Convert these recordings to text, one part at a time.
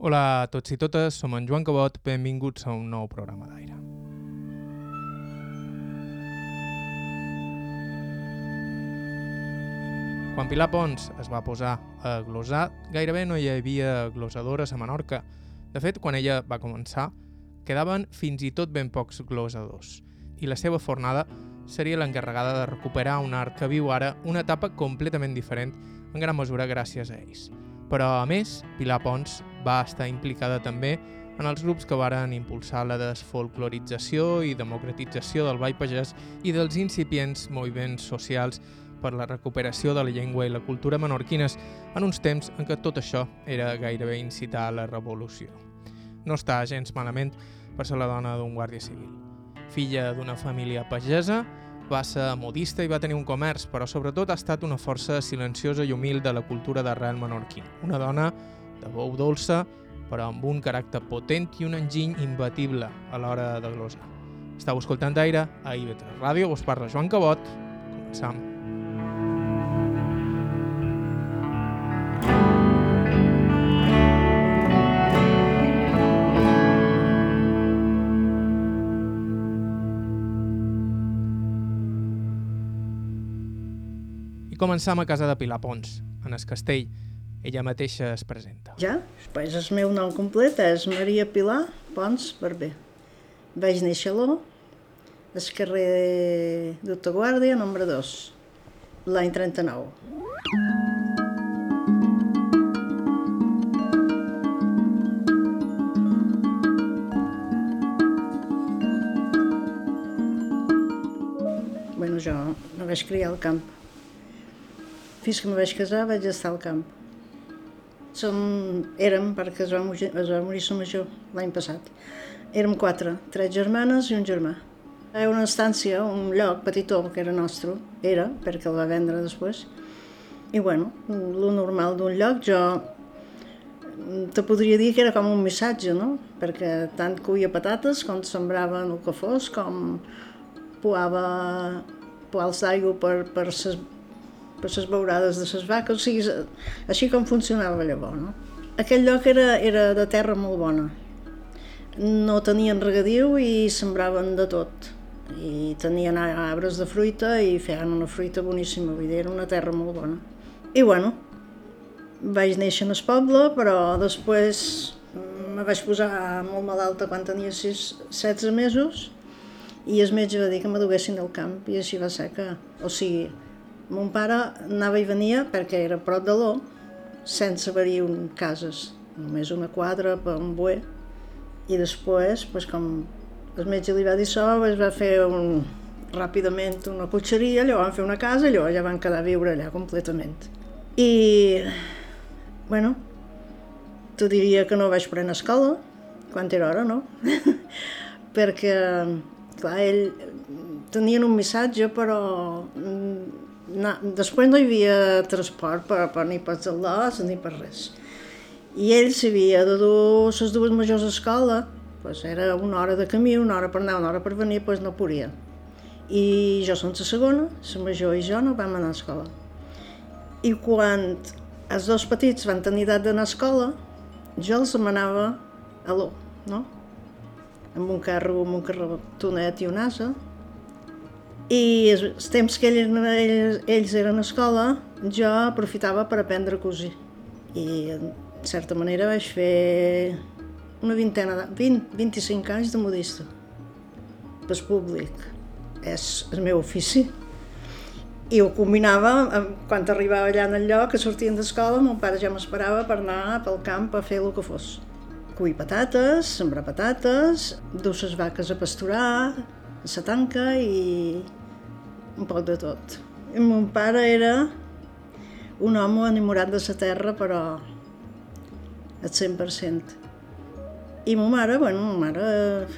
Hola a tots i totes, som en Joan Cabot, benvinguts a un nou programa d'aire. Quan Pilar Pons es va posar a glosar, gairebé no hi havia glosadores a Menorca. De fet, quan ella va començar, quedaven fins i tot ben pocs glosadors, i la seva fornada seria l'encarregada de recuperar un art que viu ara una etapa completament diferent, en gran mesura gràcies a ells. Però, a més, Pilar Pons va estar implicada també en els grups que varen impulsar la desfolclorització i democratització del ball pagès i dels incipients moviments socials per la recuperació de la llengua i la cultura menorquines en uns temps en què tot això era gairebé incitar a la revolució. No està gens malament per ser la dona d'un guàrdia civil. Filla d'una família pagesa, va ser modista i va tenir un comerç, però sobretot ha estat una força silenciosa i humil de la cultura d'arrel menorquina. Una dona de bou dolça, però amb un caràcter potent i un enginy imbatible a l'hora de glosar. Estau escoltant Aire a IB3 Ràdio, us parla Joan Cabot. Començam. Començam a casa de Pilar Pons, en el castell. Ella mateixa es presenta. Ja, pues el meu nom complet és Maria Pilar Pons Barber. Vaig néixer a l'O, al carrer d'Otaguàrdia, nombre 2, l'any 39. Bueno, jo me vaig criar al camp. Fins que me vaig casar vaig estar al camp. Som, érem, perquè es va, es va morir sa major l'any passat, érem quatre, tres germanes i un germà. Era una estància, un lloc petitó que era nostre, era, perquè el va vendre després. I bueno, lo normal d'un lloc, jo te podria dir que era com un missatge, no? Perquè tant cuia patates com sembrava el que fos, com poava poals d'aigua per, per ses per les beurades de les vaques, o sigui, així com funcionava llavors. No? Aquell lloc era, era de terra molt bona. No tenien regadiu i sembraven de tot. I tenien arbres de fruita i feien una fruita boníssima, vull dir, era una terra molt bona. I bueno, vaig néixer en el poble, però després me vaig posar molt malalta quan tenia 6, 16 mesos i el metge va dir que m'aduguessin al camp i així va ser que, o sigui, Mon pare anava i venia perquè era prop de l'O, sense haver-hi un cases, només una quadra per un buer. I després, pues, com el metge li va dir això, es va fer un, ràpidament una cotxeria, allò van fer una casa allò ja van quedar a viure allà completament. I, bueno, tu diria que no vaig prendre escola, quan era hora, no? perquè, clar, ell tenien un missatge, però no, després no hi havia transport per, per ni per les ni per res. I ell s'havia de dur les dues majors escola, pues era una hora de camí, una hora per anar, una hora per venir, pues no podia. I jo som la segona, la major i jo no vam anar a escola. I quan els dos petits van tenir edat d'anar a escola, jo els demanava a l'O, no? Amb un carro, amb un carretonet i un asa, i els temps que ells, ells, ells eren a escola, jo aprofitava per aprendre a cosir. I, en certa manera, vaig fer una vintena, de, 20, 25 anys de modista. Per públic. És el meu ofici. I ho combinava, quan arribava allà en el lloc, que sortien d'escola, mon pare ja m'esperava per anar pel camp a fer el que fos. Cuir patates, sembrar patates, dur les vaques a pasturar, a la tanca i un poc de tot. I mon pare era un home enamorat de la terra, però al 100%. I ma mare, bueno, ma mare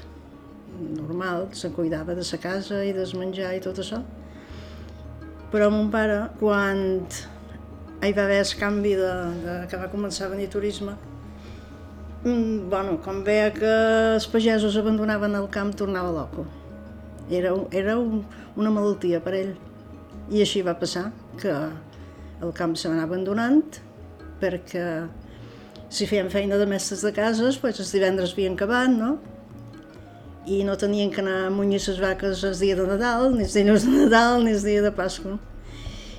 normal, se cuidava de la casa i del menjar i tot això. Però mon pare, quan hi va haver el canvi de, de, que va començar a venir turisme, bueno, com veia que els pagesos abandonaven el camp, tornava loco. Era, era un, una malaltia per ell. I així va passar, que el camp se va anar abandonant perquè si feien feina de mestres de cases, doncs els divendres havien acabat, no? I no tenien que anar a munyir les vaques el dia de Nadal, ni els dies de Nadal, ni el dia de Pasqua.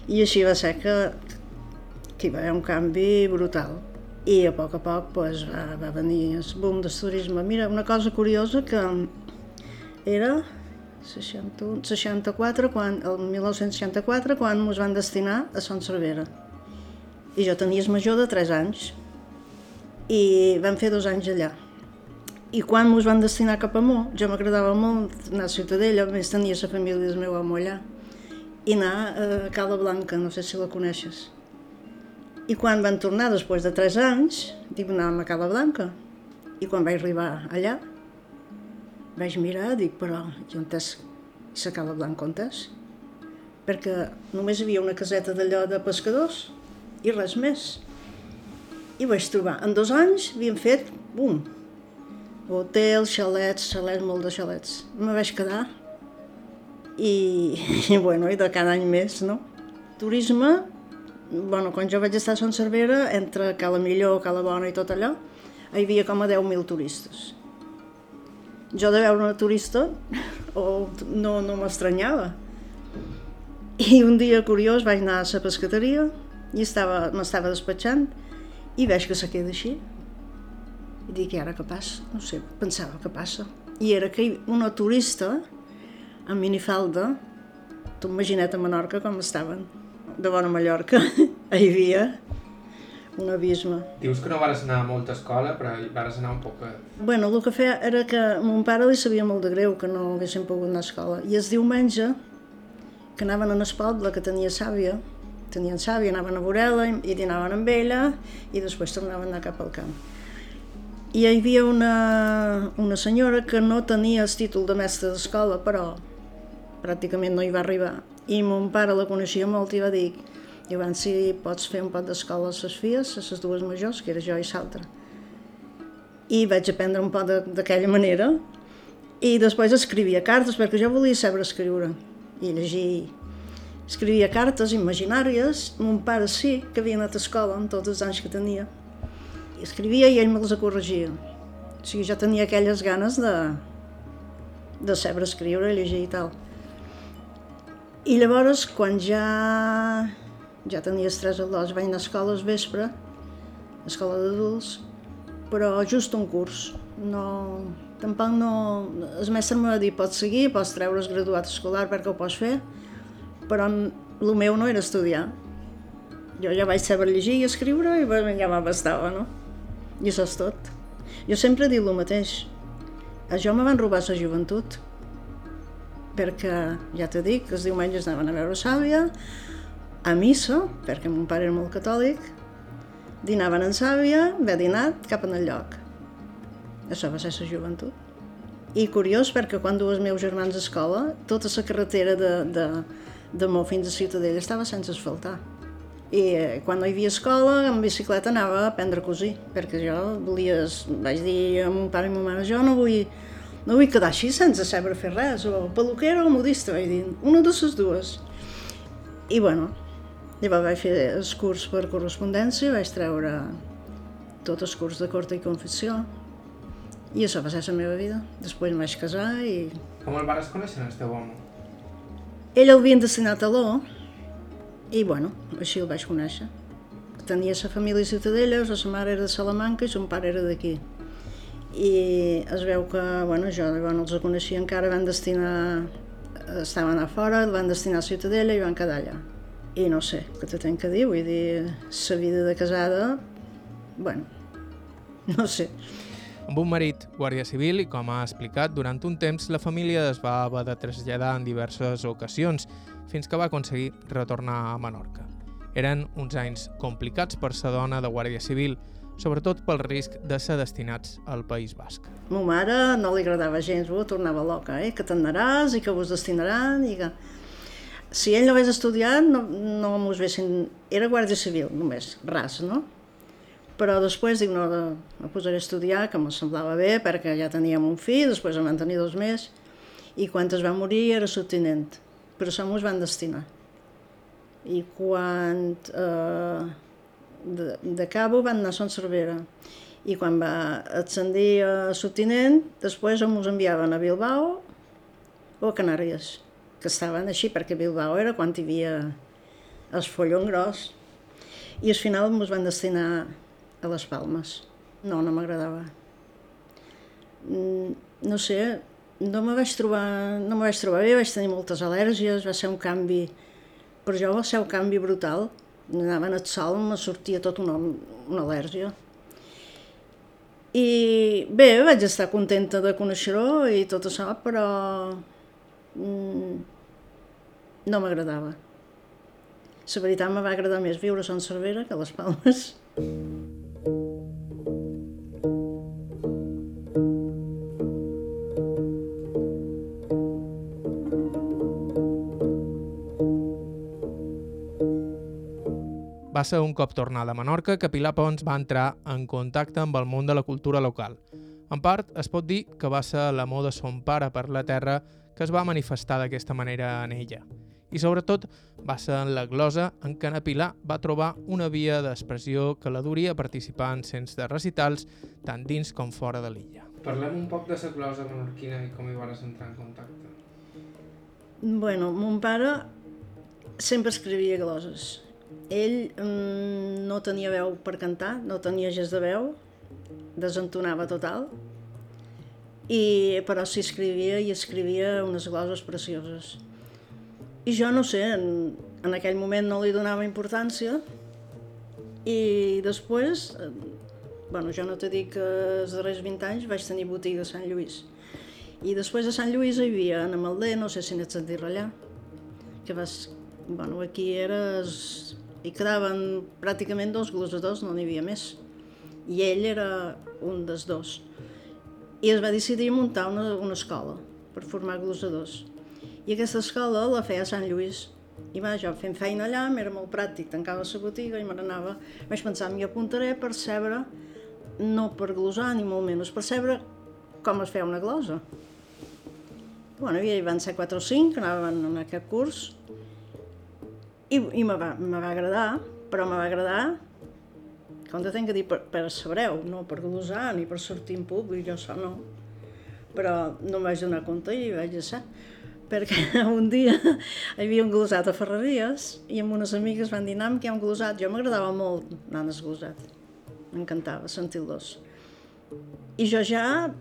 I així va ser que, que hi va haver un canvi brutal. I a poc a poc pues, va, va venir el boom del turisme. Mira, una cosa curiosa que era 61, 64, quan, el 1964, quan ens van destinar a Son Cervera. I jo tenia el major de 3 anys i vam fer dos anys allà. I quan ens van destinar cap a Mó, jo m'agradava molt anar a Ciutadella, a més tenia la família del meu amo allà, i anar a Cala Blanca, no sé si la coneixes. I quan van tornar, després de 3 anys, dic, anàvem a Cala Blanca. I quan vaig arribar allà, vaig mirar, dic, però i on Blanca, on és? Perquè només hi havia una caseta d'allò de pescadors i res més. I vaig trobar, en dos anys havien fet, bum, hotels, xalets, xalets, molt de xalets. Me vaig quedar i, i bueno, i de cada any més, no? Turisme, bueno, quan jo vaig estar a Son Cervera, entre Cala Millor, Cala Bona i tot allò, hi havia com a 10.000 turistes jo de veure una turista o no, no m'estranyava. I un dia curiós vaig anar a la pescateria i estava, m'estava despatxant i veig que se queda així. I dic, i ara què passa? No sé, pensava, què passa? I era que una turista amb minifalda, tu imagina't a Menorca com estaven, de bona Mallorca, hi havia un abisme. Dius que no vas anar a molta escola, però vas anar un poc... Bueno, el que feia era que a mon pare li sabia molt de greu que no haguessin pogut anar a escola. I el diumenge, que anaven a el poble que tenia sàvia, tenien sàvia, anaven a veure-la i dinaven amb ella i després tornaven a anar cap al camp. I hi havia una, una senyora que no tenia el títol de mestre d'escola, però pràcticament no hi va arribar. I mon pare la coneixia molt i va dir i van si pots fer un pot d'escola a les filles, a les dues majors, que era jo i l'altra. I vaig aprendre un pot d'aquella manera i després escrivia cartes perquè jo volia saber escriure i llegir. Escrivia cartes imaginàries, mon pare sí, que havia anat a escola en tots els anys que tenia. I escrivia i ell me les corregia. O sigui, jo tenia aquelles ganes de, de saber escriure, llegir i tal. I llavors, quan ja ja tenia estrès al dos, vaig anar a escola al vespre, a escola d'adults, però just un curs. No, tampoc no... El mestre m'ha dit, pots seguir, pots treure's graduat escolar perquè ho pots fer, però el meu no era estudiar. Jo ja vaig saber llegir i escriure i ja m'abastava, no? I això és tot. Jo sempre dic el mateix. A jo me van robar la joventut, perquè, ja t'he dit, els diumenges anaven a veure Sàvia, a missa, perquè mon pare era molt catòlic, dinaven en sàvia, ve dinat cap en el lloc. Això va ser la joventut. I curiós perquè quan dues meus germans a escola, tota la carretera de, de, de Mó fins a Ciutadella estava sense asfaltar. I eh, quan no hi havia escola, en bicicleta anava a aprendre a cosir, perquè jo volia, vaig dir a mon pare i ma mare, jo no vull, no vull quedar així sense saber fer res, o peluquera o modista, vaig dir, una de les dues. I bueno, Llavors vaig fer el curs per correspondència, vaig treure tot el curs de corte i confessió i això va ser la meva vida. Després em vaig casar i... Com el vas conèixer, el teu home? Ell el havien destinat a l'O i, bueno, així el vaig conèixer. Tenia la família Ciutadella, la seva mare era de Salamanca i son pare era d'aquí. I es veu que, bueno, jo bueno, els coneixia encara, van destinar, estaven a fora, el van destinar a Ciutadella i van quedar allà. I no sé, què te tenc que dir, vull dir, la vida de casada, bueno, no sé. Amb un marit guàrdia civil i, com ha explicat, durant un temps la família es va haver de traslladar en diverses ocasions fins que va aconseguir retornar a Menorca. Eren uns anys complicats per sa dona de guàrdia civil, sobretot pel risc de ser destinats al País Basc. Ma mare no li agradava gens, tornava loca, eh? que t'anaràs i que vos destinaran i que si ell no hagués estudiat, no, no mos vessin... Era guàrdia civil, només, ras, no? Però després dic, no, me posaré a estudiar, que me semblava bé, perquè ja teníem un fill, després en van tenir dos més, i quan es va morir era subtinent, però som us van destinar. I quan eh, de, de Cabo van anar a Son Cervera i quan va ascendir a subtinent, després ens enviaven a Bilbao o a Canàries, que estaven així, perquè Bilbao era quan hi havia el follon gros. I al final ens van destinar a les Palmes. No, no m'agradava. Mm, no sé, no me vaig trobar, no me vaig trobar bé, vaig tenir moltes al·lèrgies, va ser un canvi, per jo va ser un canvi brutal. Anava al sol, me sortia tot una, una al·lèrgia. I bé, vaig estar contenta de conèixer-ho i tot això, però mm, no m'agradava. La veritat, me va agradar més viure a Sant Cervera que a les Palmes. Va ser un cop tornada a Menorca que Pilar Pons va entrar en contacte amb el món de la cultura local. En part, es pot dir que va ser l'amor de son pare per la terra que es va manifestar d'aquesta manera en ella. I sobretot va ser en la glosa en què na Pilar va trobar una via d'expressió que la duria a participar en cents de recitals tant dins com fora de l'illa. Parlem un poc de la glosa menorquina i com hi vas entrar en contacte. Bueno, mon pare sempre escrivia gloses ell mm, no tenia veu per cantar, no tenia gest de veu, desentonava total, i, però s'hi escrivia i escrivia unes gloses precioses. I jo no sé, en, en aquell moment no li donava importància i després, bueno, jo no t'he dit que els darrers 20 anys vaig tenir botiga a Sant Lluís. I després a Sant Lluís hi havia Anna Malder, no sé si n'ets sentit allà, que vas, bueno, aquí eres i quedaven pràcticament dos glosadors, no n'hi havia més. I ell era un dels dos. I es va decidir muntar una, una escola per formar glosadors. I aquesta escola la feia a Sant Lluís. I va, jo fent feina allà, m'era molt pràctic, tancava la botiga i me n'anava. Vaig pensar, m'hi apuntaré per saber, no per glosar ni molt menys, per saber com es feia una glosa. Bueno, hi van ser 4 o 5 que anaven en aquest curs i, i me, va, me va agradar, però me va agradar com te tenc que dir per, per sabreu, no per glosar ni per sortir en públic, jo això no. Però no em vaig donar compte i vaig deixar perquè un dia hi havia un glosat a Ferreries i amb unes amigues van dir que hi ha un glosat. Jo m'agradava molt anar al glosat. M'encantava sentir-los. I jo ja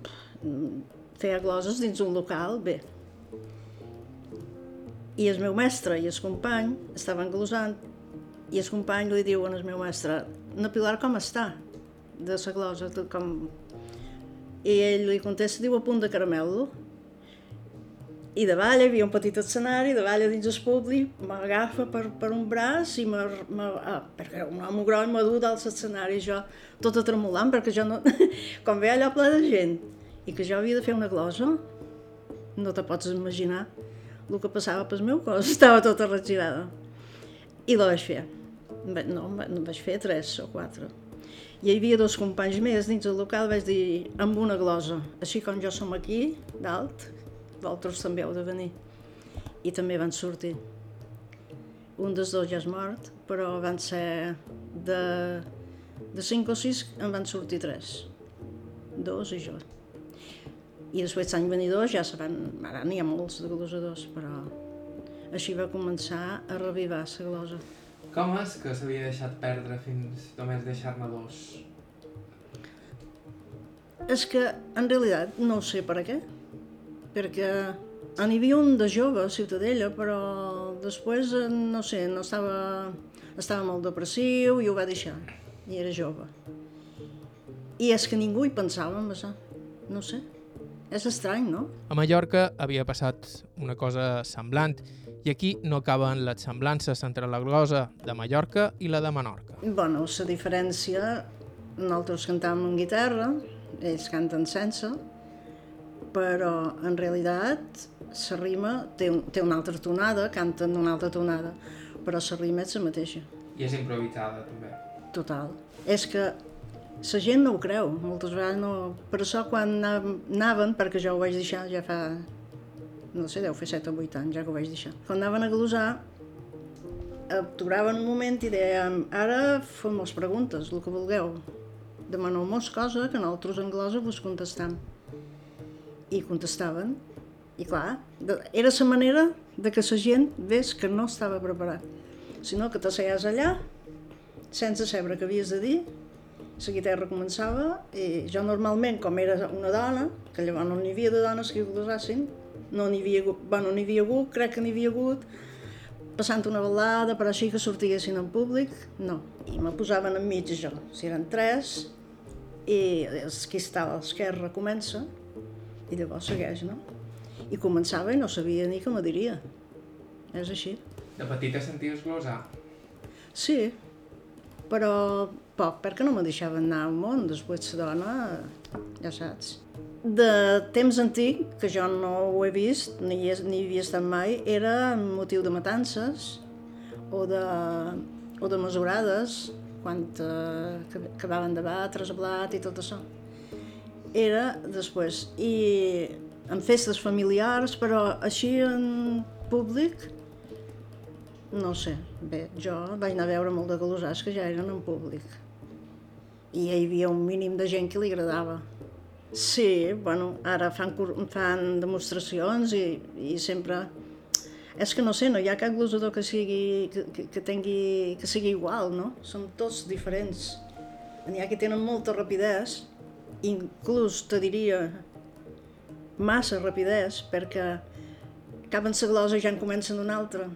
feia gloses dins un local, bé, i el meu mestre i el company estaven glosant i el company li diu al meu mestre «Na Pilar com està?» de la glosa, com... I ell li contesta, diu, a punt de caramel I davall hi havia un petit escenari, davall dins el públic, m'agafa per, per un braç i me, me, ah, perquè un home gros m'ha dut al escenari, jo tota tremolant, perquè jo no... com ve allò ple de gent, i que jo havia de fer una glosa, no te pots imaginar el que passava pel meu cos, estava tota regirada. I la vaig fer. No, no vaig fer tres o quatre. I hi havia dos companys més dins el local, vaig dir, amb una glosa, així com jo som aquí, dalt, vosaltres també heu de venir. I també van sortir. Un dels dos ja és mort, però van ser de, de cinc o sis en van sortir tres. Dos i jo. I després l'any venidor ja se van, ara n'hi ha molts de glosadors, però així va començar a revivar la glosa. Com és que s'havia deixat perdre fins només deixar-ne dos? És que, en realitat, no sé per què. Perquè n'hi havia un de jove a Ciutadella, però després, no sé, no estava, estava molt depressiu i ho va deixar. I era jove. I és que ningú hi pensava en això. No sé. És estrany, no? A Mallorca havia passat una cosa semblant i aquí no acaben les semblances entre la glosa de Mallorca i la de Menorca. Bueno, la diferència, nosaltres cantàvem amb guitarra, ells canten sense, però en realitat la rima té, un, té una altra tonada, canten una altra tonada, però la rima és la mateixa. I és improvisada, també. Total. És que la gent no ho creu, moltes vegades no... Per això quan anaven, perquè jo ho vaig deixar ja fa, no sé, deu fer 7 o 8 anys ja que ho vaig deixar. Quan anaven a glosar, aturaven un moment i dèiem ara fem les preguntes, el que vulgueu. Demaneu-nos cosa que nosaltres en glosa vos contestam. I contestaven. I clar, era la manera de que la gent ves que no estava preparat, sinó que t'asseies allà sense saber què havies de dir, la guitarra començava i jo normalment, com era una dona, que llavors no n'hi havia de dones que ho gosassin, no n'hi havia, bueno, n'hi havia hagut, crec que n'hi havia hagut, passant una balada, però així que sortiguessin en públic, no. I me posaven enmig jo, si eren tres, i el qui està a l'esquerra comença, i llavors segueix, no? I començava i no sabia ni què me diria. És així. De petita senties glosar? Sí, però poc, perquè no me deixaven anar al món. Després la dona, ja saps, de temps antic, que jo no ho he vist, ni, hi, ni hi havia estat mai, era motiu de matances o de, o de mesurades, quan eh, acabaven de batre el blat i tot això. Era després. I en festes familiars, però així en públic, no sé. Bé, jo vaig anar a veure molt de galosars que ja eren en públic. I hi havia un mínim de gent que li agradava. Sí, bueno, ara fan, fan demostracions i, i sempre... És que no sé, no hi ha cap glosador que sigui, que, que, tingui, que sigui igual, no? Som tots diferents. N'hi ha que tenen molta rapidesa, inclús te diria massa rapidesa, perquè acaben la glosa i ja en comencen una altra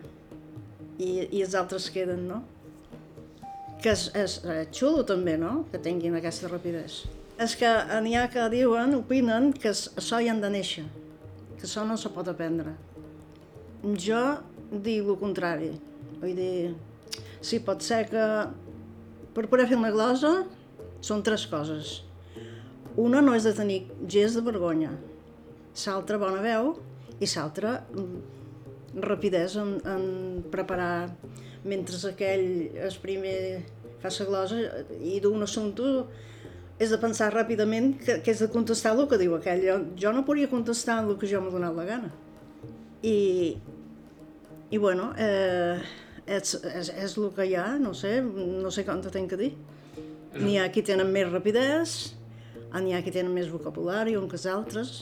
i, i els altres queden, no? Que és, és, és xulo també, no?, que tinguin aquesta rapidesa és que n'hi ha que diuen, opinen, que això hi han de néixer, que això no se pot aprendre. Jo dic el contrari. Vull dir, sí, pot ser que per poder fer una glosa són tres coses. Una no és de tenir gest de vergonya, l'altra bona veu i l'altra mm, rapidesa en, en preparar mentre aquell es primer fa la glosa i d'un assumpte és de pensar ràpidament que, que és de contestar el que diu aquell. Jo, jo no podria contestar el que jo m'ha donat la gana. I, i bueno, eh, és, és, és el que hi ha, no sé, no sé te tenc que dir. N'hi ha qui tenen més rapidesa, n'hi ha qui tenen més vocabulari, on que els altres.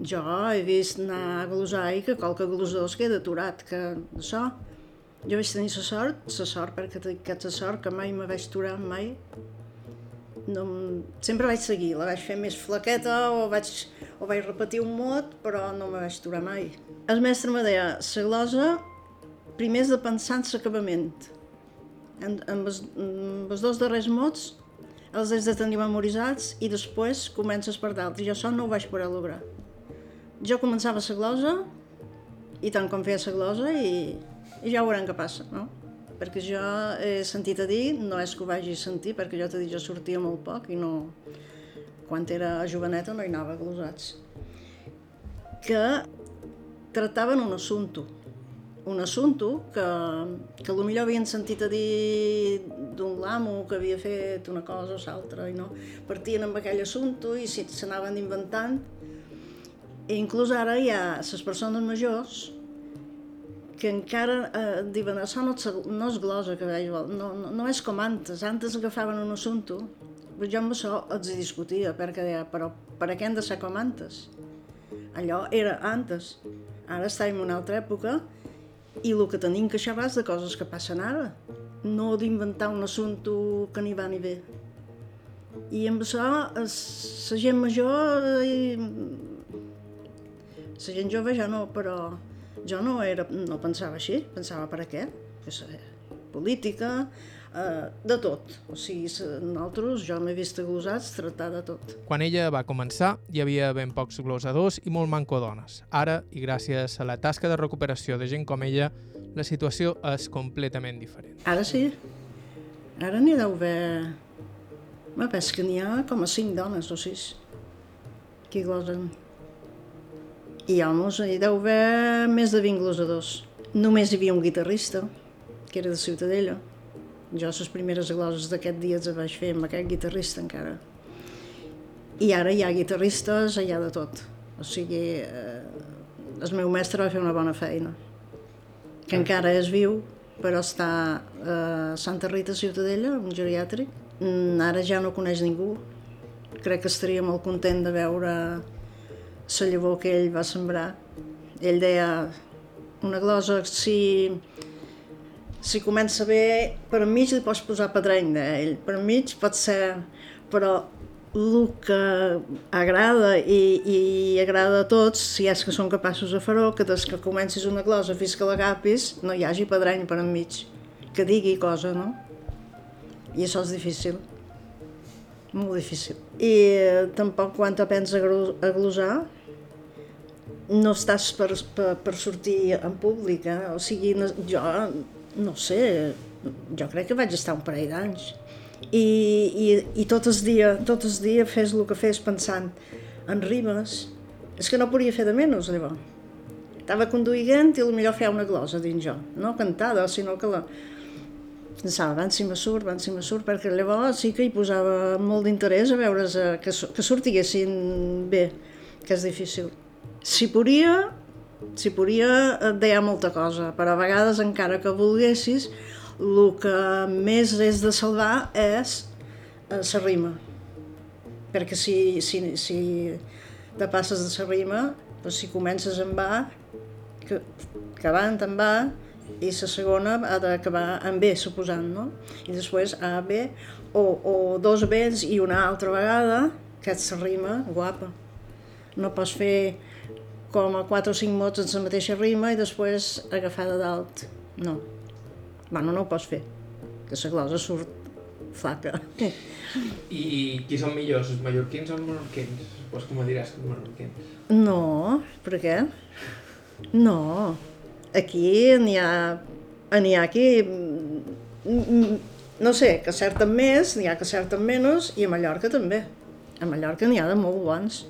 Jo he vist anar a glosar i que qualque glosador es queda aturat, que això... Jo vaig tenir la sort, la sort perquè aquesta sort que mai me vaig aturar mai, no, sempre vaig seguir, la vaig fer més flaqueta o vaig, o vaig repetir un mot, però no me vaig aturar mai. El mestre me deia, la glosa primer és de pensar en l'acabament. En els dos darrers mots els has de tenir memoritzats i després comences per d'altres. Jo això no ho vaig poder lograr. Jo començava la glosa i tant com feia la glosa i, i ja veurem què passa, no? perquè jo he sentit a dir, no és que ho vagi sentir, perquè jo t'he dit, jo sortia molt poc i no... Quan era joveneta no hi anava glosats. Que tractaven un assumpte, un assumpte que, que potser havien sentit a dir d'un lamo que havia fet una cosa o l'altra i no partien amb aquell assumpte i s'anaven inventant. I inclús ara hi ha les persones majors que encara eh, diuen això no, no és glosa que veig, no, no, no és com antes, antes agafaven un assumpte, però jo amb això els discutia, perquè deia, però per què hem de ser com antes? Allò era antes, ara estem en una altra època i el que tenim que xerrar és de coses que passen ara, no d'inventar un assumpte que ni va ni ve. I amb això, la gent major, i... la gent jove ja no, però jo no, era, no pensava així, pensava per a què? Pues, eh, política, eh, de tot. O sigui, nosaltres, jo m'he vist glosats tractar de tot. Quan ella va començar, hi havia ben pocs glosadors i molt manco dones. Ara, i gràcies a la tasca de recuperació de gent com ella, la situació és completament diferent. Ara sí. Ara n'hi deu haver... Ma, penso que n'hi ha com a cinc dones o sis que glosen i homes, hi deu haver més de 20 glosadors. Només hi havia un guitarrista, que era de Ciutadella. Jo les primeres gloses d'aquest dia les vaig fer amb aquest guitarrista encara. I ara hi ha guitarristes, ha de tot. O sigui, eh, el meu mestre va fer una bona feina. Que encara és viu però està a Santa Rita Ciutadella, un geriàtric. Mm, Ara ja no coneix ningú. Crec que estaria molt content de veure la llavor que ell va sembrar. Ell deia, una glosa, si, si comença bé, per enmig li pots posar pedreny, deia ell. Per enmig pot ser... Però el que agrada i, i agrada a tots, si és que són capaços de fer-ho, que des que comencis una glosa fins que l'agapis no hi hagi pedreny per enmig, que digui cosa, no? I això és difícil, molt difícil. I eh, tampoc quan te penses a glo- a glosar, no estàs per, per, per sortir en públic, eh? o sigui, jo no sé, jo crec que vaig estar un parell d'anys i, i, i tot el dia, tot el dia fes el que fes pensant en rimes, és que no podia fer de menys llavors. Estava conduint i millor feia una glosa dins jo, no cantada, sinó que la, pensava, van si me surt, van si me surt, perquè llavors sí que hi posava molt d'interès a veure que, su- que sortiguessin bé, que és difícil. Si podia, si podia deia molta cosa, però a vegades encara que volguessis, el que més és de salvar és eh, la rima. Perquè si, si, si te passes de la rima, doncs si comences en va, que, que va en va, i la segona ha d'acabar en B, suposant, no? I després A, B, o, o dos Bs i una altra vegada, que et rima guapa. No pots fer com a quatre o cinc mots en la mateixa rima i després agafar de dalt. No. Bueno, no ho pots fer, que la glosa surt flaca. I qui són millors, els mallorquins o els menorquins? Pues com ho diràs, els menorquins. No, per què? No, aquí n'hi ha, n'hi ha aquí, no sé, que acerten més, n'hi ha que acerten menys, i a Mallorca també. A Mallorca n'hi ha de molt bons.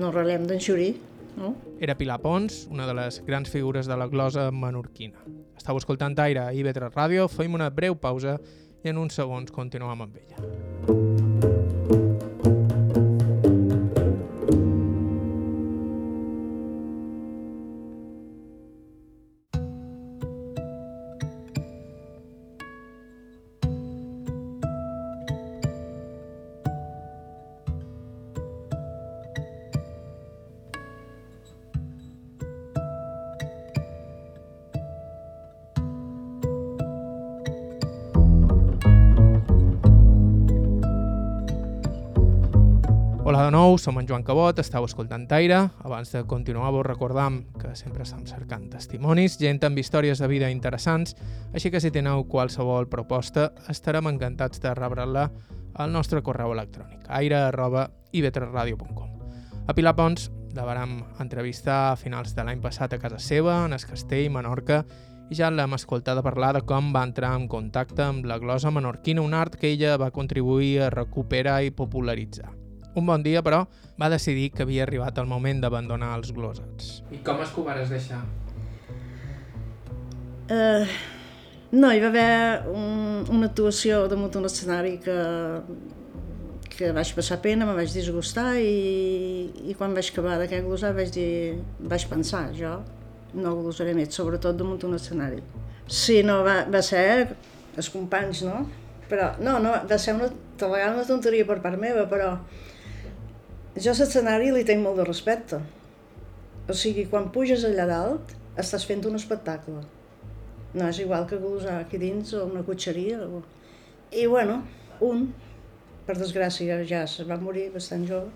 No relem d'en Xurí, no? Era Pilar Pons, una de les grans figures de la glosa menorquina. Estau escoltant Aire a IB3 Ràdio, fem una breu pausa i en uns segons continuem amb ella. Som en Joan Cabot, estàu escoltant Aire. Abans de continuar vos recordam que sempre estem cercant testimonis, gent amb històries de vida interessants, així que si teniu qualsevol proposta estarem encantats de rebre-la al nostre correu electrònic aire arroba ib3radio.com A Pilar Pons la vàrem entrevistar a finals de l'any passat a casa seva, en Es Castell, Menorca, i ja l'hem escoltada parlar de com va entrar en contacte amb la glosa menorquina, un art que ella va contribuir a recuperar i popularitzar. Un bon dia, però, va decidir que havia arribat el moment d'abandonar els glosats. I com es que ho vares deixar? Uh, no, hi va haver un, una actuació damunt un escenari que, que vaig passar pena, me vaig disgustar i, i quan vaig acabar d'aquest glosar vaig dir, vaig pensar, jo no glosaré més, sobretot damunt un escenari. Sí, no, va, va ser els companys, no? Però, no, no, va ser una, una tonteria per part meva, però jo a l'escenari li tinc molt de respecte. O sigui, quan puges allà dalt, estàs fent un espectacle. No és igual que glosar aquí dins o una cotxeria. O... I bueno, un, per desgràcia, ja es va morir bastant jove,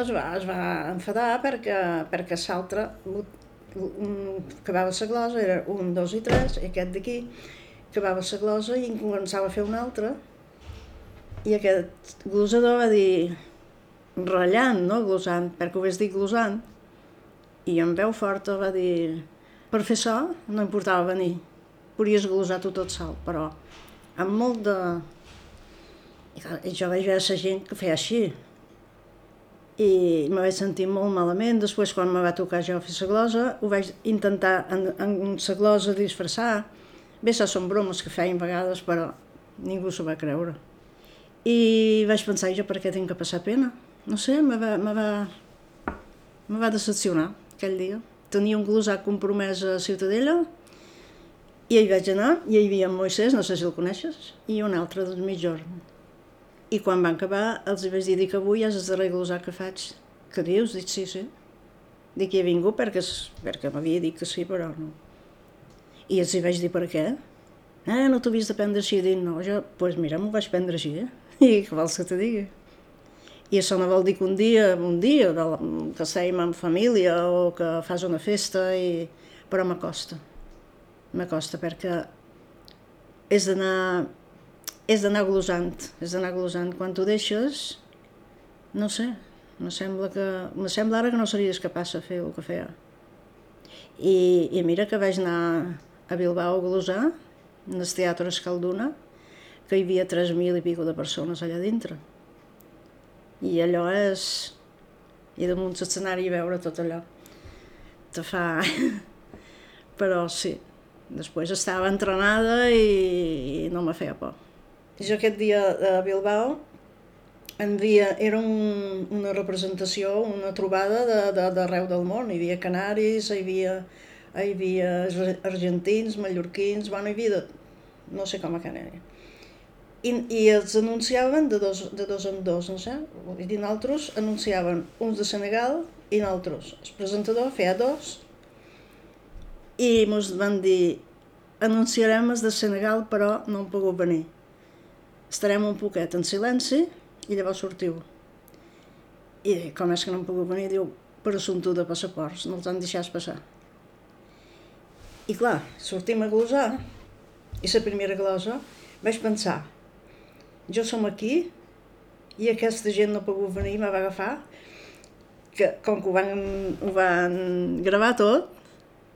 es va, es va enfadar perquè, perquè l'altre acabava la glosa, era un, dos i tres, i aquest d'aquí acabava la glosa i en començava a fer una altra. I aquest glosador va dir, ratllant, no glosant, perquè ho vés dir glosant, i amb veu forta va dir, per fer això no importava venir, podies glosar tu tot sol, però amb molt de... I jo vaig veure la gent que feia així, i me vaig sentir molt malament. Després, quan me va tocar jo fer la glosa, ho vaig intentar en, en la glosa disfressar. Bé, això són bromes que feien vegades, però ningú s'ho va creure. I vaig pensar, jo per què tinc que passar pena? No sé, me va, me va, me va decepcionar aquell dia. Tenia un glosat compromès a Ciutadella I hi vaig anar, i hi havia en Moisès, no sé si el coneixes, i un altre del mitjorn. I quan van acabar, els vaig dir que avui és el darrer glosar que faig. Què dius? Dic, sí, sí. Dic que he vingut perquè, perquè m'havia dit que sí, però no. I els hi vaig dir per què. Ah, no t'ho vist de prendre així. Dic, no, jo, doncs pues mira, m'ho vaig prendre així, eh? I què vols que te digui? I no vol dir que un dia, un dia, que estiguem en família o que fas una festa, i... però m'acosta. M'acosta perquè és d'anar és d'anar glosant, és d'anar glosant. Quan t'ho deixes, no sé, me sembla, que, me sembla ara que no series capaç de fer el que feia. I, i mira que vaig anar a Bilbao a glosar, en el Teatre Escalduna, que hi havia 3.000 i pico de persones allà dintre. I allò és... I damunt l'escenari veure tot allò. Te fa... Però sí, després estava entrenada i, i no me feia por. Jo aquest dia a Bilbao en havia, era un, una representació, una trobada d'arreu de, de, del món. Hi havia canaris, hi havia hi havia argentins, mallorquins, bueno, hi havia de, no sé com a canari. I, I els anunciaven de dos, de dos en dos, no sé? Dir, nosaltres anunciaven uns de Senegal i nosaltres. El presentador feia dos i ens van dir anunciarem els de Senegal però no han pogut venir. Estarem un poquet en silenci i llavors sortiu. I com és que no han pogut venir? Diu, per assumpte de passaports, no els han deixat passar. I clar, sortim a glosar, i la primera glosa vaig pensar, jo som aquí i aquesta gent no ha pogut venir, me va agafar, que com que ho van, ho van gravar tot,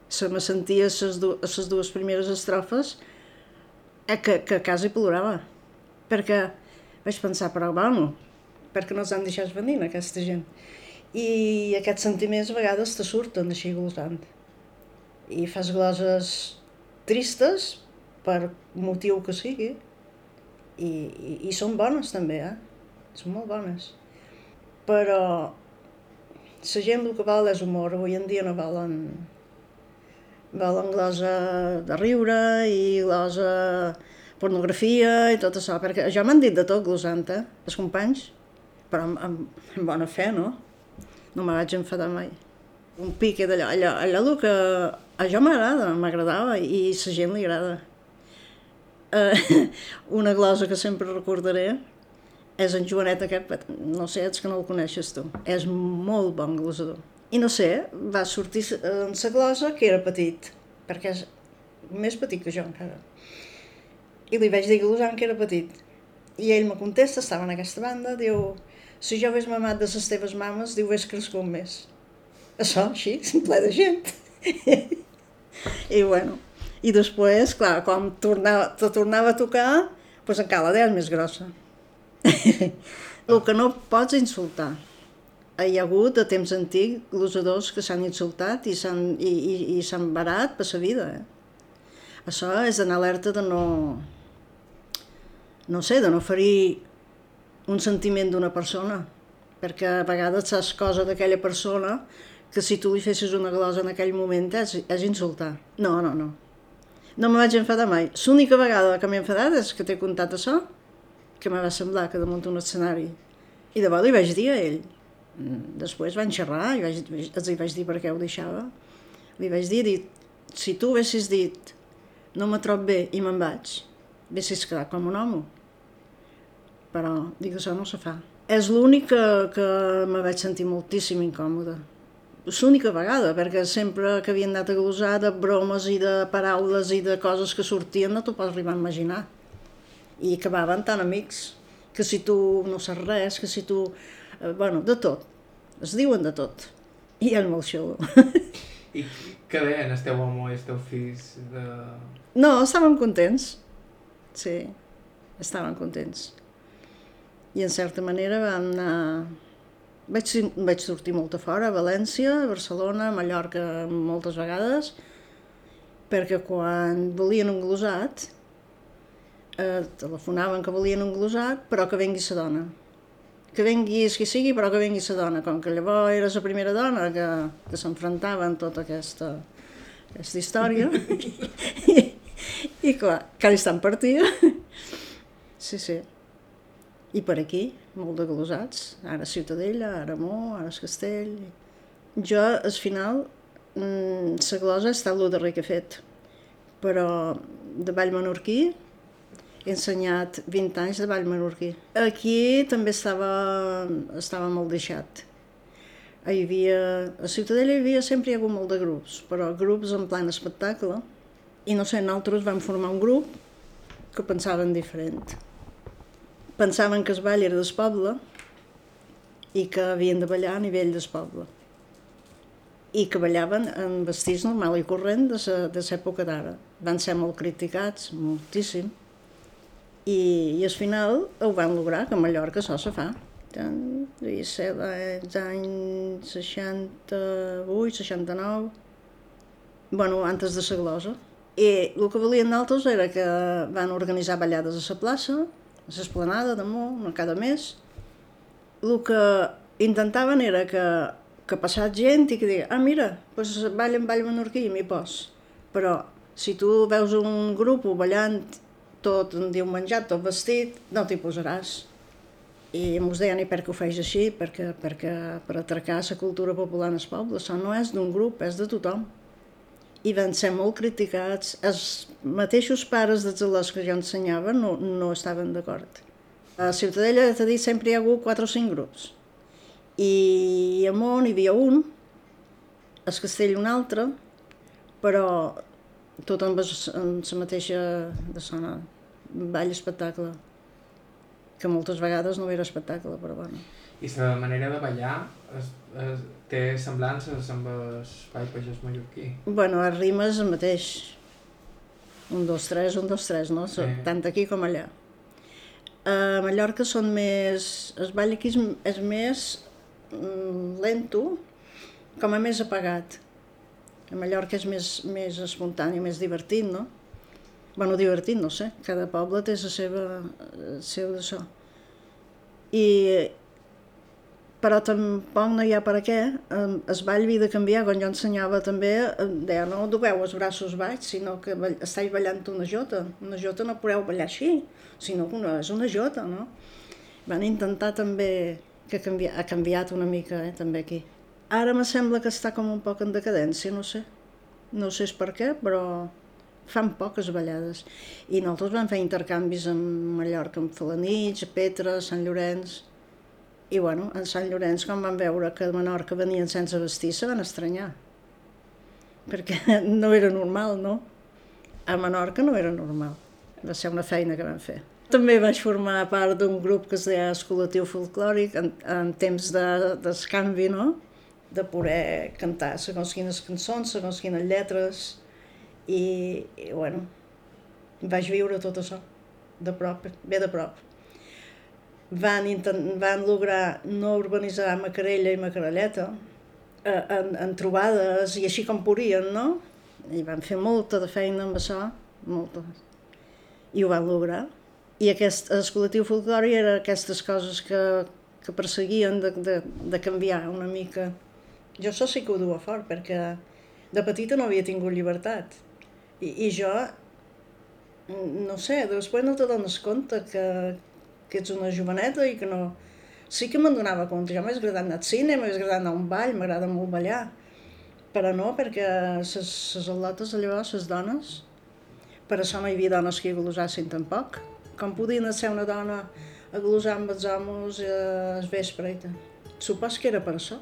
se me sentia les, du dues primeres estrofes eh, que, que a casa hi plorava, perquè vaig pensar, però bueno, perquè no els han deixat venir aquesta gent. I aquests sentiments a vegades te surten així glosant i fas gloses tristes per motiu que sigui i, i, i són bones també, eh? Són molt bones. Però la gent el que val és humor, avui en dia no valen volen glosa de riure i glosa pornografia i tot això, perquè jo m'han dit de tot glosant, eh, els companys, però amb, amb, amb bona fe, no? No me vaig enfadar mai. Un pique d'allò, allò, allò, allò que a jo m'agrada, m'agradava i a la gent li agrada. Uh, una glosa que sempre recordaré és en Joanet aquest, no sé, ets que no el coneixes tu, és molt bon glosador. I no sé, va sortir en la glosa que era petit, perquè és més petit que jo encara. I li vaig dir glosant que era petit. I ell me contesta, estava en aquesta banda, diu, si jo hagués mamat de les teves mames, diu, hagués crescut més. Això, així, ple de gent. I bueno, i després, clar, quan tornava, te tornava a tocar, doncs encara la deies més grossa. El que no pots insultar. Hi ha hagut, de temps antic, glosadors que s'han insultat i s'han i, i, i s'han barat per la vida. Eh? Això és d'anar alerta de no... No sé, de no ferir un sentiment d'una persona, perquè a vegades saps cosa d'aquella persona que si tu li fessis una glosa en aquell moment és, és insultar. No, no, no. No me vaig enfadar mai. L'única vegada que m'he enfadat és que t'he contat això, que me va semblar que damunt un escenari. I de bo li vaig dir a ell. Mm, després van xerrar i els hi vaig dir per què ho deixava. Li vaig dir, dit, si tu haguessis dit no me trob bé i me'n vaig, haguessis quedat com un home. Però dic, això no se fa. És l'únic que, que me vaig sentir moltíssim incòmoda l'única vegada, perquè sempre que havien anat a gosar de bromes i de paraules i de coses que sortien no t'ho pots arribar a imaginar. I acabaven tan amics, que si tu no saps res, que si tu... Eh, bueno, de tot. Es diuen de tot. I és molt xulo. I què deien el teu home teus fills? De... No, estaven contents. Sí, estaven contents. I en certa manera van anar vaig, vaig sortir molt a fora, a València, a Barcelona, a Mallorca moltes vegades, perquè quan volien un glosat, eh, telefonaven que volien un glosat, però que vengui la dona. Que vengui qui sigui, però que vengui la dona. Com que llavors eres la primera dona que, que s'enfrontava en tota aquesta, aquesta història, I clar, cada instant partia. Sí, sí. I per aquí, molt de glosats. Ara Ciutadella, ara Mó, ara Castell. Jo, al final, la glosa ha estat el darrer que he fet. Però de ball menorquí he ensenyat 20 anys de ball menorquí. Aquí també estava, estava molt deixat. Hi havia, a Ciutadella hi havia, sempre hi ha hagut molt de grups, però grups en plan espectacle. I no sé, nosaltres vam formar un grup que pensaven diferent. Pensaven que el ball era del poble i que havien de ballar a nivell del poble. I que ballaven en vestits normal i corrent de l'època d'ara. Van ser molt criticats, moltíssim. I, I al final ho van lograr, que a Mallorca això se fa. Devia ser els anys 68, 69, bueno, antes de la glosa. I el que volien d'altres era que van organitzar ballades a la plaça, l'esplanada damunt, una cada mes. El que intentaven era que, que passat gent i que digui, ah mira, doncs ballen ball menorquí i m'hi pos. Però si tu veus un grup ballant tot un diu menjat, tot vestit, no t'hi posaràs. I mos deien, i per què ho feis així? Perquè, perquè per atracar la cultura popular en el poble. Això no és d'un grup, és de tothom. I van ser molt criticats. Els mateixos pares dels alumnes que jo ensenyava no, no estaven d'acord. A Ciutadella, t'he dit, sempre hi ha hagut quatre o cinc grups. I a Mont hi havia un, a Castell un altre, però tot amb, la mateixa de sona, ball espectacle, que moltes vegades no era espectacle, però bueno. I la manera de ballar es, es, té semblances amb ball pagès mallorquí? Bueno, a rimes el mateix. Un, dos, tres, un, dos, tres, no? Sí. Tant aquí com allà. A Mallorca són més... El ball aquí és, és més mm, lento, com a més apagat a Mallorca és més, més espontani, més divertit, no? Bueno, divertit, no sé, cada poble té la seva, el seu d'això. I, però tampoc no hi ha per a què, es ball havia de canviar, quan jo ensenyava també, deia, no dugueu els braços baix, sinó que estàs ballant una jota, una jota no podeu ballar així, sinó que una, és una jota, no? Van intentar també, que canvia, ha canviat una mica, eh, també aquí. Ara me sembla que està com un poc en decadència, no sé. No sé per què, però fan poques ballades. I nosaltres vam fer intercanvis amb Mallorca, amb Falanits, Petra, Sant Llorenç... I bueno, en Sant Llorenç, quan van veure que a Menorca venien sense vestir, se van estranyar. Perquè no era normal, no? A Menorca no era normal. Va ser una feina que vam fer. També vaig formar part d'un grup que es deia Escolatiu Folclòric en, en temps de, d'escanvi, no? de poder cantar segons quines cançons, segons quines lletres, i, i bueno, vaig viure tot això de prop, bé de prop. Van, van lograr no urbanitzar Macarella i Macarelleta eh, en, en trobades i així com podien, no? I van fer molta de feina amb això, molta. I ho van lograr. I aquest el col·lectiu folclòric era aquestes coses que, que perseguien de, de, de canviar una mica jo això sí que ho duia fort, perquè de petita no havia tingut llibertat. I, i jo, no sé, després no te dones compte que, que ets una joveneta i que no... Sí que me'n donava compte, jo m'hagués agradat anar al cine, m'hagués agradat anar a un ball, m'agrada molt ballar, però no, perquè les al·lotes llavors, les dones, per això no hi havia dones que glosassin tampoc. Com podien ser una dona a glosar amb els homes eh, al vespre i tal. Supos que era per això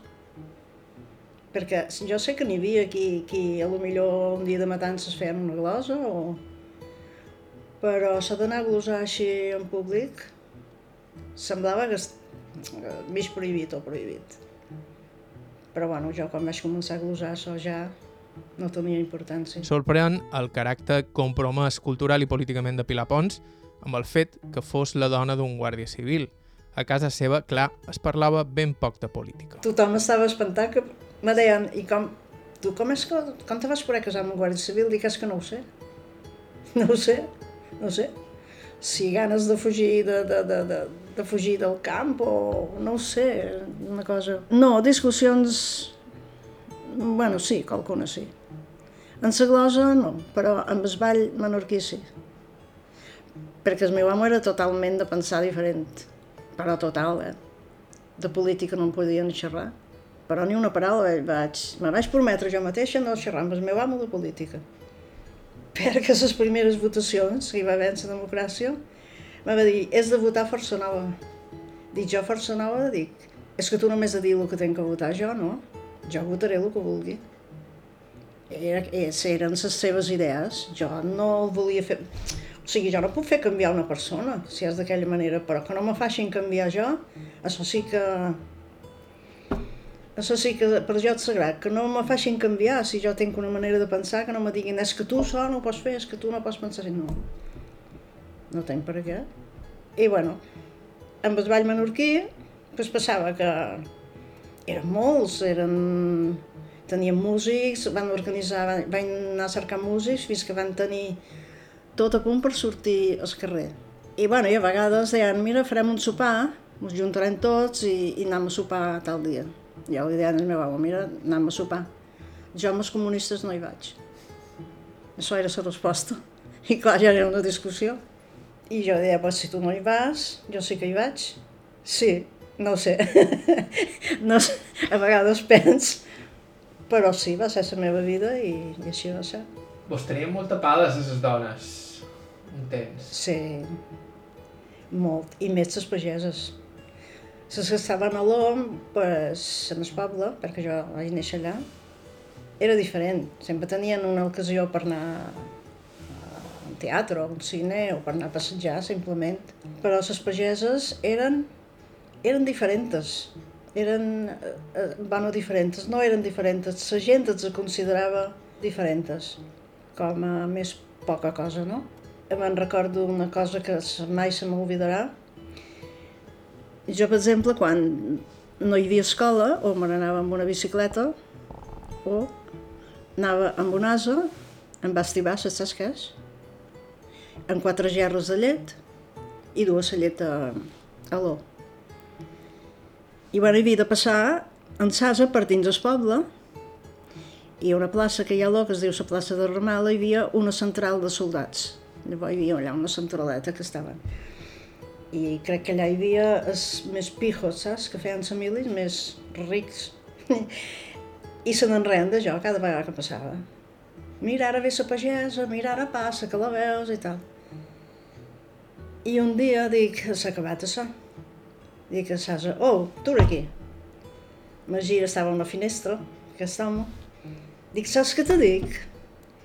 perquè jo sé que n'hi havia qui, qui a lo millor un dia de matances feien una glosa o... però s'ha d'anar a glosar així en públic semblava que mig prohibit o prohibit però bueno, jo quan vaig començar a glosar això ja no tenia importància. Sorprèn el caràcter compromès cultural i políticament de Pilar Pons amb el fet que fos la dona d'un guàrdia civil. A casa seva, clar, es parlava ben poc de política. Tothom estava espantat que me deien, i com, tu com és que, com te vas poder casar amb un guàrdia civil? Dic, és que no ho sé. No ho sé, no ho sé. Si ganes de fugir, de, de, de, de, de fugir del camp o no ho sé, una cosa... No, discussions... Bueno, sí, qualcuna sí. En la glosa no, però amb el ball menorquí sí. perquè el meu amo era totalment de pensar diferent, però total, eh? De política no en podia ni xerrar, però ni una paraula, vaig, me vaig prometre jo mateixa no xerrar amb el meu amo de política. Perquè les primeres votacions que hi va haver en la democràcia, va dir, és de votar força nova. Dic, jo força nova, dic, és que tu només de dir el que tenc que votar jo, no? Jo votaré el que vulgui. Era, eren les seves idees, jo no el volia fer... O sigui, jo no puc fer canviar una persona, si és d'aquella manera, però que no me facin canviar jo, això sí que... Això sí que per jo és sagrat, que no me facin canviar si jo tinc una manera de pensar, que no me diguin és que tu això no ho pots fer, és que tu no pots pensar No, no tenc per què. I bueno, amb el ball menorquí, pues passava que eren molts, eren... Teníem músics, van organitzar, van, van anar a cercar músics fins que van tenir tot a punt per sortir al carrer. I, bueno, i a vegades deien, mira, farem un sopar, ens juntarem tots i, i anem a sopar tal dia. Jo li deien al meu amo, mira, anem a sopar. Jo amb els comunistes no hi vaig. Això era la resposta. I clar, ja era una discussió. I jo deia, pues, si tu no hi vas, jo sí que hi vaig. Sí, no ho sé. no sé. A vegades pens, però sí, va ser la meva vida i, i així va ser. Vos teníem molta pales, les dones un temps. Sí, molt. I més les pageses. Les que estaven a l'OM, pues, en el poble, perquè jo vaig néixer allà, era diferent. Sempre tenien una ocasió per anar teatre un cine o per anar a passejar, simplement. Però les pageses eren, eren diferents. Eren, eh, eh, bueno, diferents, no eren diferents. La gent els considerava diferents, com a més poca cosa, no? me'n recordo una cosa que mai se m'oblidarà. Jo, per exemple, quan no hi havia escola, o me n'anava amb una bicicleta, o anava amb un asa, em va estibar, saps què és? Amb quatre gerres de llet i dues a llet a, a l'o. I bueno, havia de passar en Sasa per dins el poble i una plaça que hi ha a l'O, que es diu la plaça de Ramala, hi havia una central de soldats Llavors hi havia allà una centraleta que estaven. I crec que allà hi havia els més pijos, saps? Que feien famílies més rics. I se de jo cada vegada que passava. Mira, ara ve la pagesa, mira, ara passa, que la veus i tal. I un dia dic, s'ha acabat això. Dic a Sasa, oh, tu aquí. Ma gira estava a una finestra, aquest home. Dic, saps què te dic?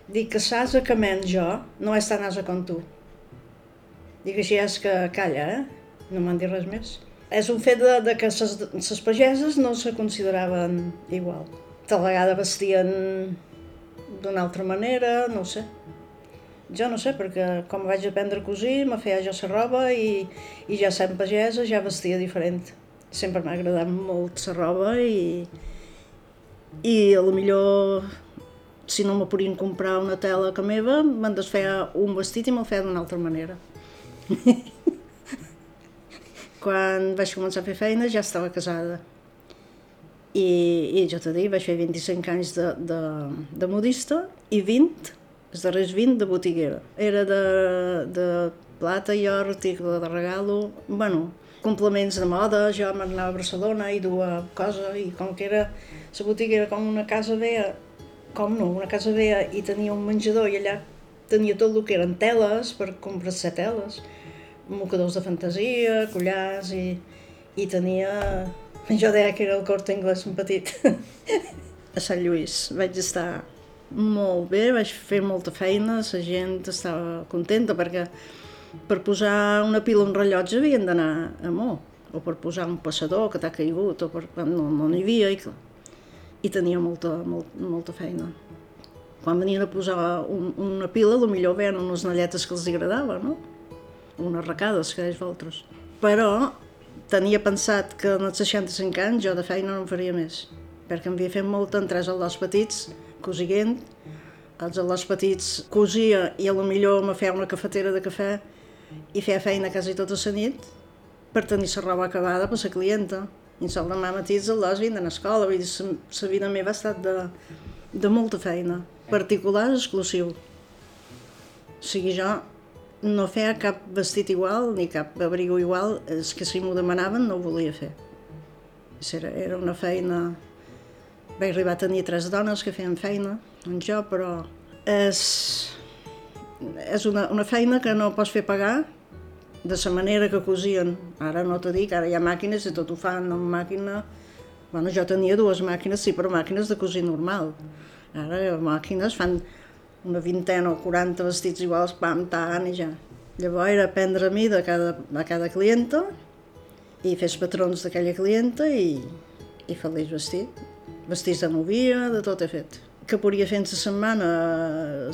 Dic que l'asa que men jo no és tan asa com tu. Dic així és que calla, eh? No m'han dit res més. És un fet de, de que les pageses no se consideraven igual. Tal vegada vestien d'una altra manera, no sé. Jo no sé, perquè com vaig aprendre a cosir, me feia jo la roba i, i ja sent pagesa ja vestia diferent. Sempre m'ha agradat molt la roba i, i a lo millor si no me podien comprar una tela que meva, me'n desfeia un vestit i me'l feia d'una altra manera. Quan vaig començar a fer feina ja estava casada. I, i jo t'he dit, vaig fer 25 anys de, de, de modista i 20, els darrers 20 de botiguera. Era de, de plata i or, article de regalo, bueno, complements de moda, jo m'anava a Barcelona i duia cosa, i com que era, la botiga era com una casa veia, com no, una casa veia i tenia un menjador i allà tenia tot el que eren teles per comprar-se teles, mocadors de fantasia, collars i, i tenia... Jo deia que era el cort anglès un petit. a Sant Lluís vaig estar molt bé, vaig fer molta feina, la gent estava contenta perquè per posar una pila un rellotge havien d'anar a Mó, o per posar un passador que t'ha caigut, o per... no, no n'hi havia, i i tenia molta, molt, molta feina. Quan venien a posar un, una pila, millor veien unes nalletes que els agradava, no? Unes recades, que deis vosaltres. Però tenia pensat que en els 65 anys jo de feina no en faria més, perquè em havia fet molt en tres aldors petits, cosiguent, els aldors petits cosia i a lo millor me feia una cafetera de cafè i feia feina quasi tota la nit per tenir la roba acabada per la clienta. I el demà matí els alumnes vinen a escola, vull dir, la vida meva ha estat de, de molta feina, particular exclusiu. O sigui, jo no feia cap vestit igual ni cap abrigo igual, és que si m'ho demanaven no ho volia fer. Era, era una feina... Vaig arribar a tenir tres dones que feien feina, doncs jo, però és, és una, una feina que no pots fer pagar de la manera que cosien. Ara no t'ho dic, ara hi ha màquines i tot ho fan amb màquina. Bueno, jo tenia dues màquines, sí, però màquines de cosir normal. Ara màquines fan una vintena o 40 vestits iguals, pam, tant i ja. Llavors era prendre a mi de cada, de cada clienta i fes patrons d'aquella clienta i, i fer-los vestit. Vestits de novia, de tot he fet. Que podia fer en la setmana,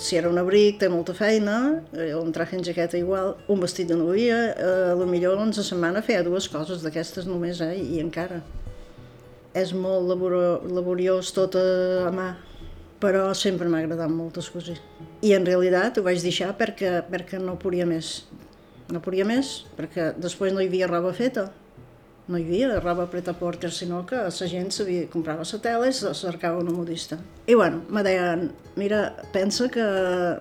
si era un abric, té molta feina, eh, un traje en jaqueta igual, un vestit de novia, eh, a lo millor en la setmana feia dues coses d'aquestes només, eh, i encara. És molt laboriós tot a mà, però sempre m'ha agradat moltes coses. I en realitat ho vaig deixar perquè, perquè no podia més. No podia més, perquè després no hi havia roba feta no hi havia roba preta porter, sinó que la gent sabia, comprava la tela i se cercava una modista. I bueno, me deien, mira, pensa que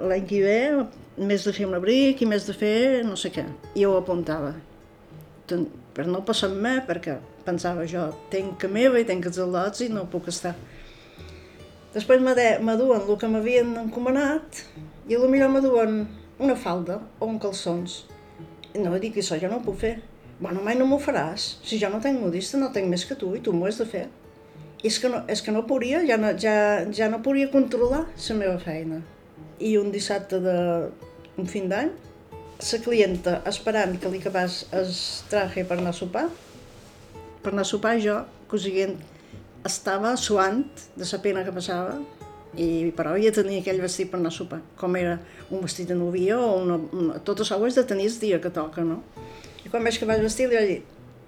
l'any que ve més de fer un abric i més de fer no sé què. I ho apuntava. Per no passar amb mi, perquè pensava jo, tenc que meva i tenc els al·lots i no puc estar. Després m'aduen el que m'havien encomanat i potser m'aduen una falda o un calçons. I no dic això jo no ho puc fer Bueno, mai no m'ho faràs. Si jo no tenc modista, no tenc més que tu i tu m'ho has de fer. I és que no, és que no podia, ja no, ja, ja no podia controlar la meva feina. I un dissabte de un fin d'any, la clienta esperant que li acabés el traje per anar a sopar, per anar a sopar jo, cosiguent, estava suant de la pena que passava, i, però ja tenia aquell vestit per anar a sopar, com era un vestit de novia o una, una, tot això ho has de tenir el dia que toca, no? I quan vaig acabar el vestit li vaig dir,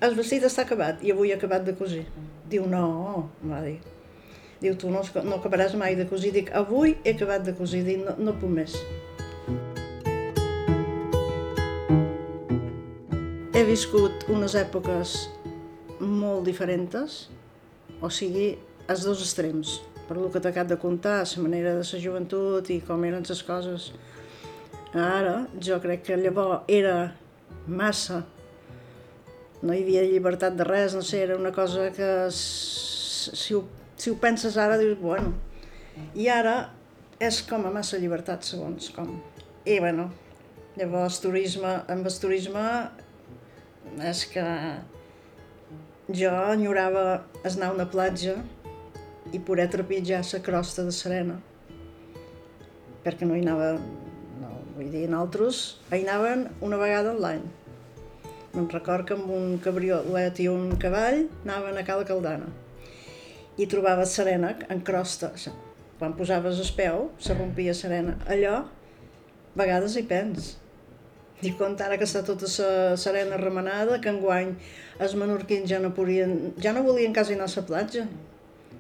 el vestit està acabat i avui he acabat de cosir. Diu, no, em va dir. Diu, tu no, no acabaràs mai de cosir. Dic, avui he acabat de cosir, dic, no, no puc més. He viscut unes èpoques molt diferents, o sigui, els dos extrems. Per el que t'acabo de contar, la manera de la joventut i com eren les coses. Ara, jo crec que llavors era massa. No hi havia llibertat de res, no sé, era una cosa que si ho, si ho penses ara dius, bueno, i ara és com a massa llibertat segons com. I bueno, llavors turisme, amb el turisme és que jo enyorava anar a una platja i poder trepitjar la crosta de serena perquè no hi anava Vull dir, nosaltres hi anaven una vegada l'any. Me'n record que amb un cabriolet i un cavall anaven a Cala Caldana. I trobava serena en crosta. Quan posaves el peu, se rompia serena. Allò, a vegades hi pens. I compte ara que està tota la serena remenada, que enguany els menorquins ja no, podien, ja no volien quasi anar a la platja.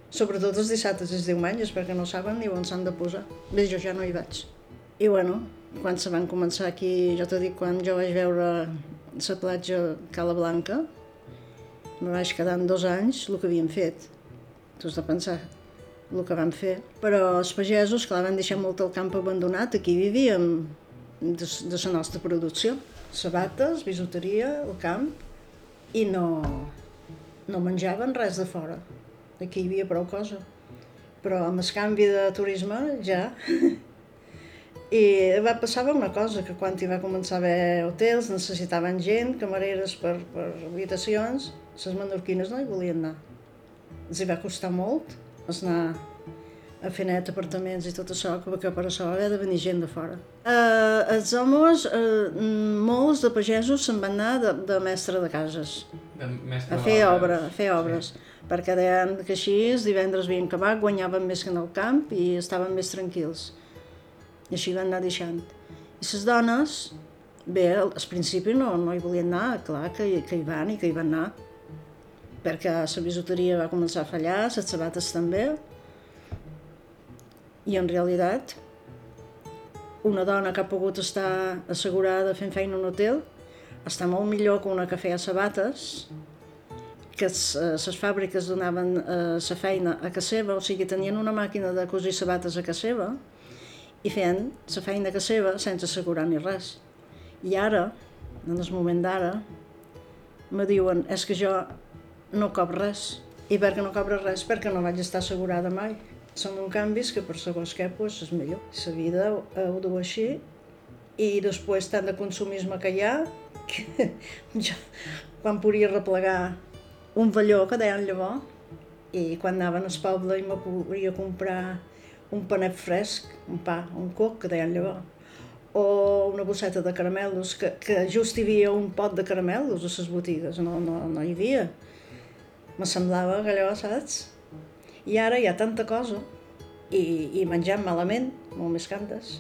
Sobretot els dissabtes i els diumenges, perquè no saben ni on s'han de posar. Bé, jo ja no hi vaig. I bueno, quan se van començar aquí, jo t'ho dic, quan jo vaig veure la platja Cala Blanca, me vaig quedar en dos anys el que havien fet. Tu has de pensar el que van fer. Però els pagesos, clar, van deixar molt el camp abandonat, aquí vivíem de, de la nostra producció. Sabates, bisuteria, el camp, i no, no menjaven res de fora. Aquí hi havia prou cosa. Però amb el canvi de turisme ja i va passar una cosa, que quan hi va començar a haver hotels necessitaven gent, camareres per, per habitacions, les menorquines no hi volien anar. Els hi va costar molt anar a fer net apartaments i tot això, que per això va de venir gent de fora. Uh, els homes, uh, molts de pagesos se'n van anar de, de mestre de cases. De mestre a fer obra, a fer obres. Sí. Perquè deien que així divendres havien acabat, guanyaven més que en el camp i estaven més tranquils. I així van anar deixant. I les dones, bé, al principi no, no hi volien anar, clar que, que hi van i que hi van anar, perquè la bisuteria va començar a fallar, les sabates també, i en realitat una dona que ha pogut estar assegurada fent feina en un hotel està molt millor que una que feia sabates, que les fàbriques donaven la eh, feina a casa seva, o sigui, tenien una màquina de cosir sabates a casa seva, i feien la feina que seva sense assegurar ni res. I ara, en el moment d'ara, me diuen, és que jo no cop res. I per què no cobres res? Perquè no vaig estar assegurada mai. Són uns canvis que per segons què pues, és millor. La vida ho du així i després tant de consumisme que hi ha que jo, quan podia replegar un velló que deien llavors i quan anaven al poble i me podia comprar un panet fresc, un pa, un coc que deien llavors o una bosseta de caramelos, que, que just hi havia un pot de caramelos a les botigues, no, no, no hi havia. Me semblava que allò, saps? I ara hi ha tanta cosa i, i menjam malament, molt més cantes.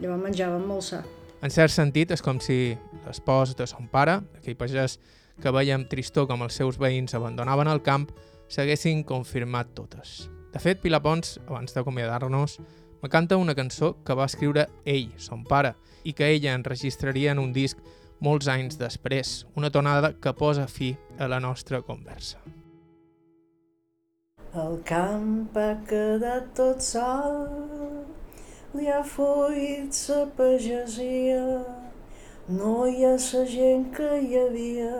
Llavors menjàvem molt sa. En cert sentit, és com si l'espòs de son pare, aquell pagès que veia amb tristor com els seus veïns abandonaven el camp, s'haguessin confirmat totes. De fet, Pilar Pons, abans d'acomiadar-nos, me canta una cançó que va escriure ell, son pare, i que ella enregistraria en un disc molts anys després, una tonada que posa fi a la nostra conversa. El camp ha quedat tot sol li ha fuit sa pagesia, no hi ha sa gent que hi havia,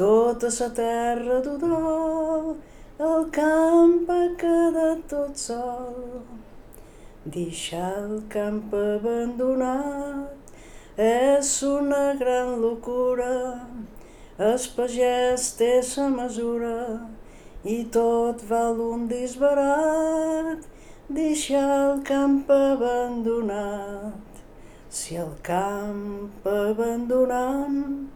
tota sa terra d'Udol, el camp ha quedat tot sol. Deixar el camp abandonat és una gran locura, el pagès té sa mesura i tot val un disbarat, deixar el camp abandonat. Si el camp abandonam,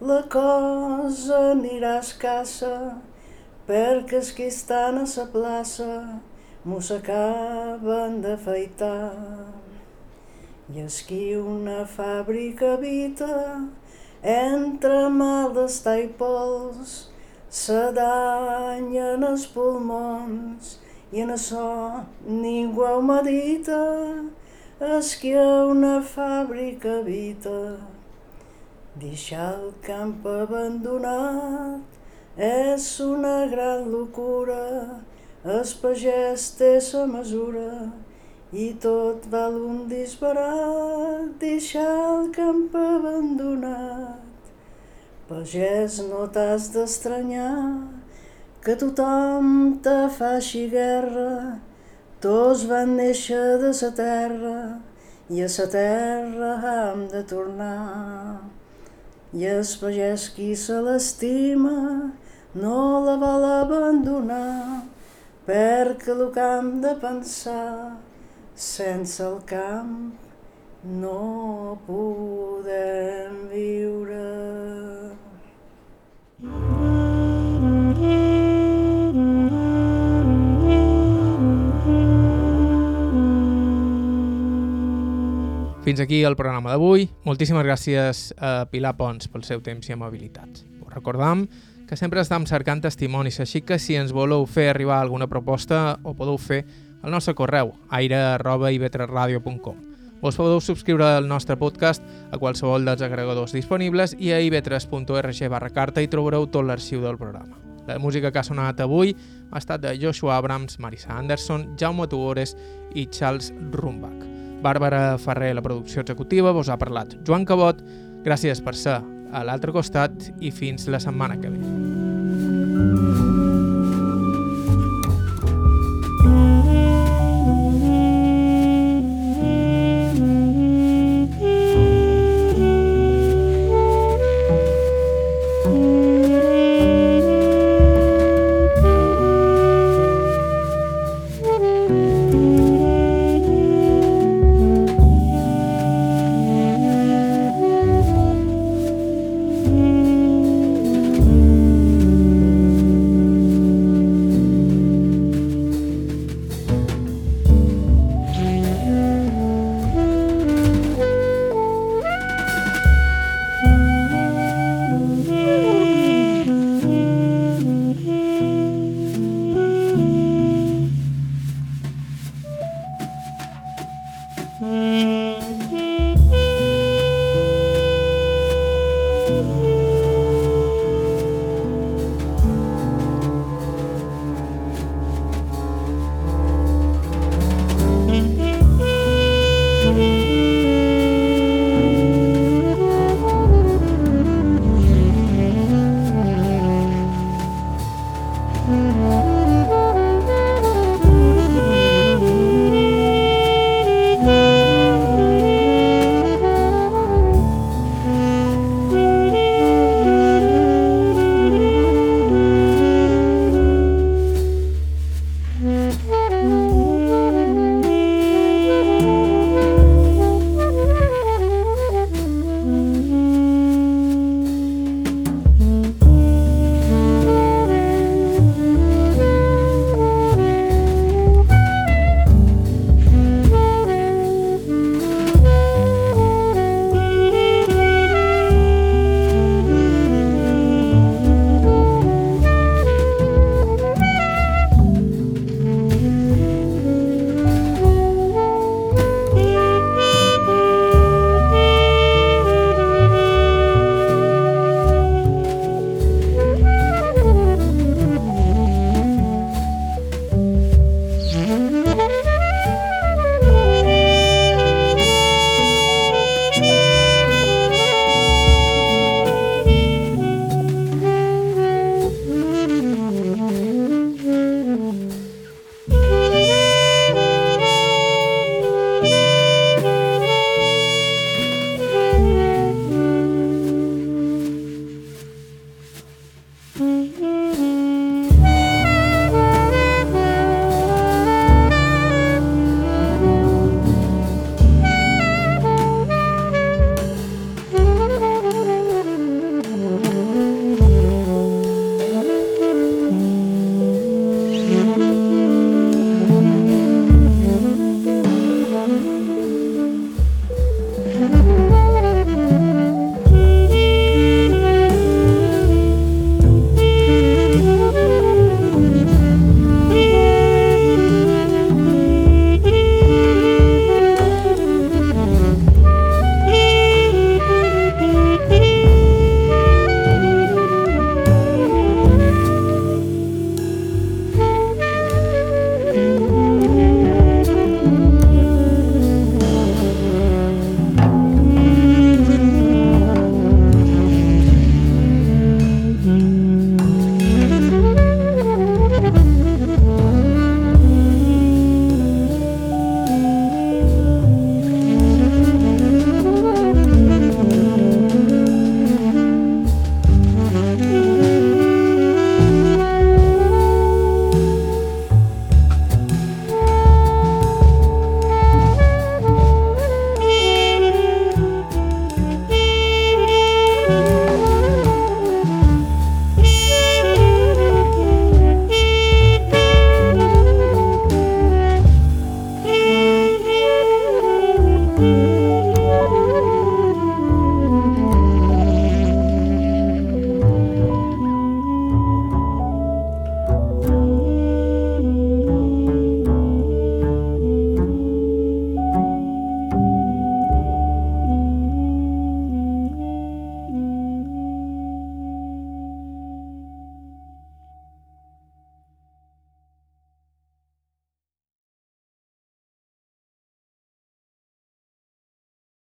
la cosa anirà escassa, perquè els que estan a la plaça m'ho s'acaben d'afaitar. I és qui una fàbrica habita, entre mal d'estar i pols, se danyen els pulmons i en això ningú ho medita, és que una fàbrica habita. Deixar el camp abandonat és una gran locura, el pagès té sa mesura i tot val un disparat, deixar el camp abandonat. Pagès, no t'has d'estranyar, que tothom te faci guerra, tots van néixer de sa terra i a sa terra hem de tornar. I el pagès qui se l'estima no la vol abandonar, perquè el camp de pensar sense el camp no podem viure. Fins aquí el programa d'avui. Moltíssimes gràcies a Pilar Pons pel seu temps i amabilitat. Us recordam que sempre estem cercant testimonis, així que si ens voleu fer arribar alguna proposta ho podeu fer al nostre correu aire.ivetresradio.com Vos podeu subscriure al nostre podcast a qualsevol dels agregadors disponibles i a ivetres.org barra carta i trobareu tot l'arxiu del programa. La música que ha sonat avui ha estat de Joshua Abrams, Marisa Anderson, Jaume Tuores i Charles Rumbach. Bàrbara Ferrer, la producció executiva, vos ha parlat Joan Cabot. Gràcies per ser a l'altre costat i fins la setmana que ve.